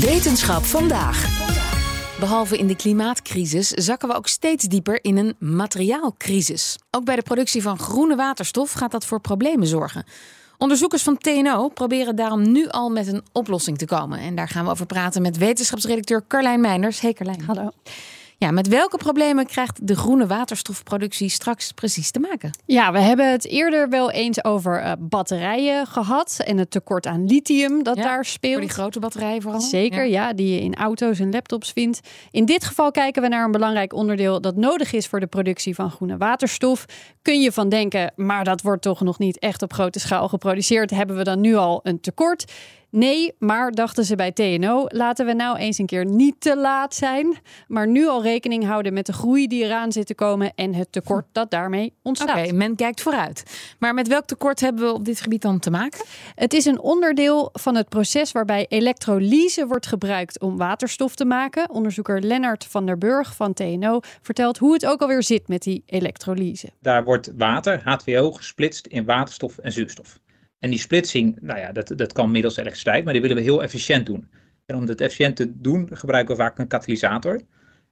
Wetenschap vandaag. Behalve in de klimaatcrisis zakken we ook steeds dieper in een materiaalcrisis. Ook bij de productie van groene waterstof gaat dat voor problemen zorgen. Onderzoekers van TNO proberen daarom nu al met een oplossing te komen. En daar gaan we over praten met wetenschapsredacteur Carlijn Meinders. Hey Carlijn. Hallo. Ja, met welke problemen krijgt de groene waterstofproductie straks precies te maken? Ja, we hebben het eerder wel eens over uh, batterijen gehad en het tekort aan lithium dat Ja, daar speelt. Voor die grote batterijen vooral? Zeker, ja. die je in auto's en laptops vindt. In dit geval kijken we naar een belangrijk onderdeel dat nodig is voor de productie van groene waterstof. Kun je van denken, maar dat wordt toch nog niet echt op grote schaal geproduceerd. Hebben we dan nu al een tekort? Nee, maar dachten ze bij TNO, laten we nou eens een keer niet te laat zijn, maar nu al rekening houden met de groei die eraan zit te komen en het tekort dat daarmee ontstaat. Oké, men kijkt vooruit. Maar met welk tekort hebben we op dit gebied dan te maken? Het is een onderdeel van het proces waarbij elektrolyse wordt gebruikt om waterstof te maken. Onderzoeker Lennart van der Burg van TNO vertelt hoe het ook alweer zit met die elektrolyse. Daar wordt water, H2O, gesplitst in waterstof en zuurstof. En die splitsing, nou ja, dat, dat kan middels elektriciteit, maar die willen we heel efficiënt doen. En om dat efficiënt te doen, gebruiken we vaak een katalysator.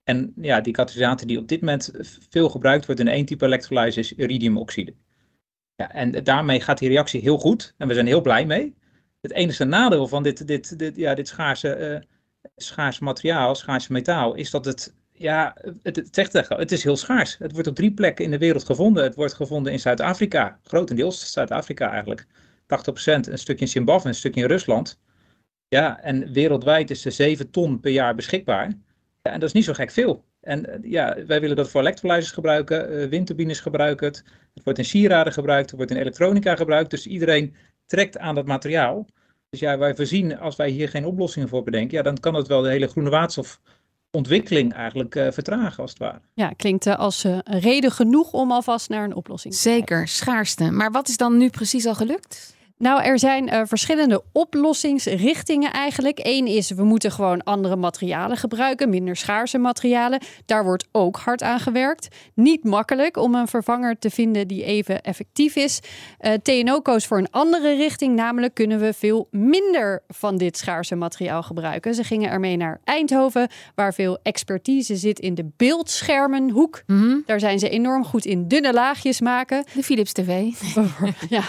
En ja, die katalysator die op dit moment veel gebruikt wordt in één type elektrolyse is iridiumoxide. Ja, en daarmee gaat die reactie heel goed en we zijn heel blij mee. Het enige nadeel van dit, dit, dit, ja, dit schaarse, eh, schaarse materiaal, schaarse metaal, is dat het, ja, het, het, zegt echt, het is heel schaars. Het wordt op drie plekken in de wereld gevonden. Het wordt gevonden in Zuid-Afrika, grotendeels Zuid-Afrika eigenlijk. 80%, een stukje in Zimbabwe, een stukje in Rusland. Ja, en wereldwijd is er 7 ton per jaar beschikbaar. Ja, en dat is niet zo gek veel. En uh, ja, wij willen dat voor elektrolyzers gebruiken, uh, windturbines gebruiken het. Het wordt in sieraden gebruikt, het wordt in elektronica gebruikt. Dus iedereen trekt aan dat materiaal. Dus ja, wij voorzien, als wij hier geen oplossingen voor bedenken, ja, dan kan het wel de hele groene waterstofontwikkeling eigenlijk uh, vertragen, als het ware. Ja, klinkt als reden genoeg om alvast naar een oplossing te Zeker, schaarste. Maar wat is dan nu precies al gelukt? Nou, er zijn uh, verschillende oplossingsrichtingen eigenlijk. Eén is, we moeten gewoon andere materialen gebruiken, minder schaarse materialen. Daar wordt ook hard aan gewerkt. Niet makkelijk om een vervanger te vinden die even effectief is. Uh, TNO koos voor een andere richting, namelijk kunnen we veel minder van dit schaarse materiaal gebruiken. Ze gingen ermee naar Eindhoven, waar veel expertise zit in de beeldschermenhoek. Mm -hmm. Daar zijn ze enorm goed in dunne laagjes maken. De Philips TV. ja,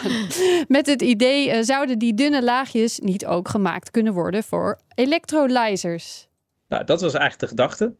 met het idee idee uh, zouden die dunne laagjes niet ook gemaakt kunnen worden voor electrolyzers. Nou, dat was eigenlijk de gedachte.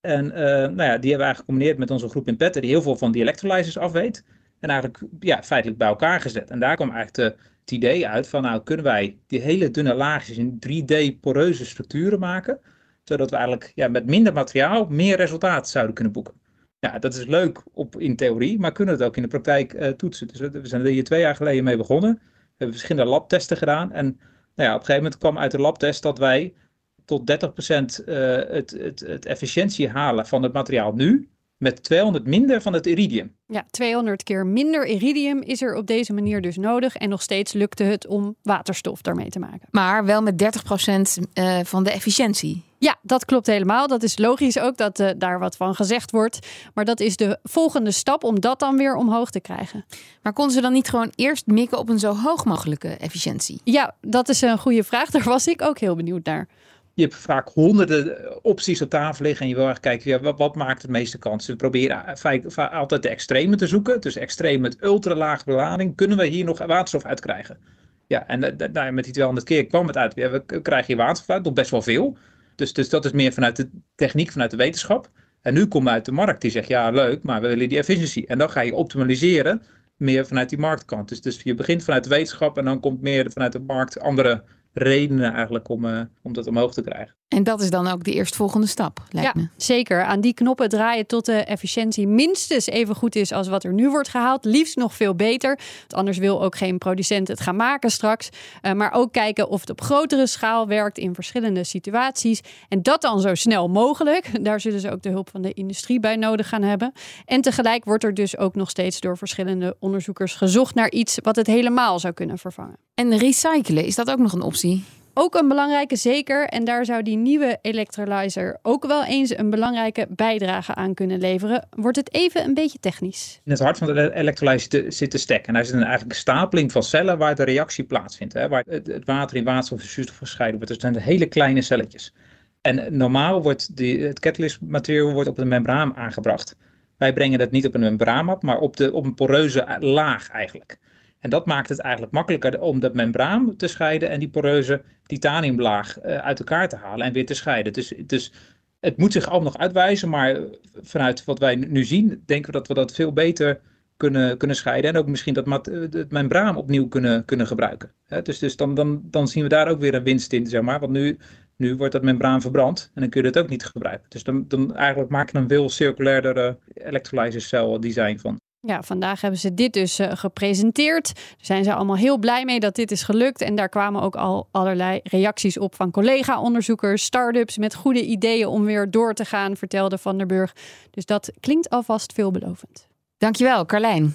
En uh, nou ja, die hebben we eigenlijk gecombineerd met onze groep in Petten, die heel veel van die electrolyzers afweet. En eigenlijk ja, feitelijk bij elkaar gezet. En daar kwam eigenlijk het idee uit van, nou kunnen wij die hele dunne laagjes in 3D poreuze structuren maken. Zodat we eigenlijk ja, met minder materiaal meer resultaat zouden kunnen boeken. Ja, dat is leuk op, in theorie, maar kunnen het ook in de praktijk uh, toetsen. Dus we zijn er hier twee jaar geleden mee begonnen. We hebben verschillende labtesten gedaan. En nou ja, op een gegeven moment kwam uit de labtest dat wij tot 30% uh, het, het, het efficiëntie halen van het materiaal nu. Met 200 minder van het iridium. Ja, 200 keer minder iridium is er op deze manier dus nodig. En nog steeds lukte het om waterstof daarmee te maken. Maar wel met 30% uh, van de efficiëntie. Ja, dat klopt helemaal. Dat is logisch ook dat uh, daar wat van gezegd wordt. Maar dat is de volgende stap om dat dan weer omhoog te krijgen. Maar konden ze dan niet gewoon eerst mikken op een zo hoog mogelijke efficiëntie? Ja, dat is een goede vraag. Daar was ik ook heel benieuwd naar. Je hebt vaak honderden opties op tafel liggen en je wil echt kijken, ja, wat, wat maakt het meeste kans? We proberen altijd de extreme te zoeken. Dus extreem met ultralaag belading. Kunnen we hier nog waterstof uitkrijgen? Ja, en nou, met die 200 keer kwam het uit. Ja, we krijgen hier waterstof uit, nog best wel veel. Dus, dus dat is meer vanuit de techniek, vanuit de wetenschap. En nu komt uit de markt die zegt, ja leuk, maar we willen die efficiëntie. En dan ga je optimaliseren meer vanuit die marktkant. Dus, dus je begint vanuit de wetenschap en dan komt meer vanuit de markt andere redenen eigenlijk om, uh, om dat omhoog te krijgen. En dat is dan ook de eerstvolgende stap, lijkt ja, me. zeker. Aan die knoppen draaien tot de efficiëntie minstens even goed is als wat er nu wordt gehaald. Liefst nog veel beter. Want anders wil ook geen producent het gaan maken straks. Uh, maar ook kijken of het op grotere schaal werkt in verschillende situaties. En dat dan zo snel mogelijk. Daar zullen ze ook de hulp van de industrie bij nodig gaan hebben. En tegelijk wordt er dus ook nog steeds door verschillende onderzoekers gezocht naar iets wat het helemaal zou kunnen vervangen. En recyclen, is dat ook nog een optie? Ook een belangrijke zeker. En daar zou die nieuwe electrolyzer ook wel eens een belangrijke bijdrage aan kunnen leveren. Wordt het even een beetje technisch. In het hart van de elektrolyzer zit de stek. En daar zit een, eigenlijk stapeling van cellen waar de reactie plaatsvindt. Hè? Waar het, water in waterstof en zuurstof gescheiden wordt. Dus zijn hele kleine celletjes. En normaal wordt die, het catalyst materiaal wordt op een membraan aangebracht. Wij brengen dat niet op een membraan op, maar op, de, op een poreuze laag eigenlijk. En dat maakt het eigenlijk makkelijker om dat membraan te scheiden en die poreuze titaniumlaag uh, uit elkaar te halen en weer te scheiden. Dus, dus het moet zich allemaal nog uitwijzen, maar vanuit wat wij nu zien, denken we dat we dat veel beter kunnen, kunnen scheiden. En ook misschien dat het membraan opnieuw kunnen, kunnen gebruiken. dus dus dan, dan, zien we daar ook weer een winst in, zeg maar. Want nu, nu wordt dat membraan verbrand en dan kun je het ook niet gebruiken. Dus dan, dan eigenlijk maak je een veel circulairder electrolyzer cel design van. Ja, vandaag hebben ze dit dus uh, gepresenteerd. Daar zijn ze allemaal heel blij mee dat dit is gelukt. En daar kwamen ook al allerlei reacties op van collega-onderzoekers, start-ups met goede ideeën om weer door te gaan, vertelde Van der Burg. Dus dat klinkt alvast veelbelovend. Dankjewel, Carlijn.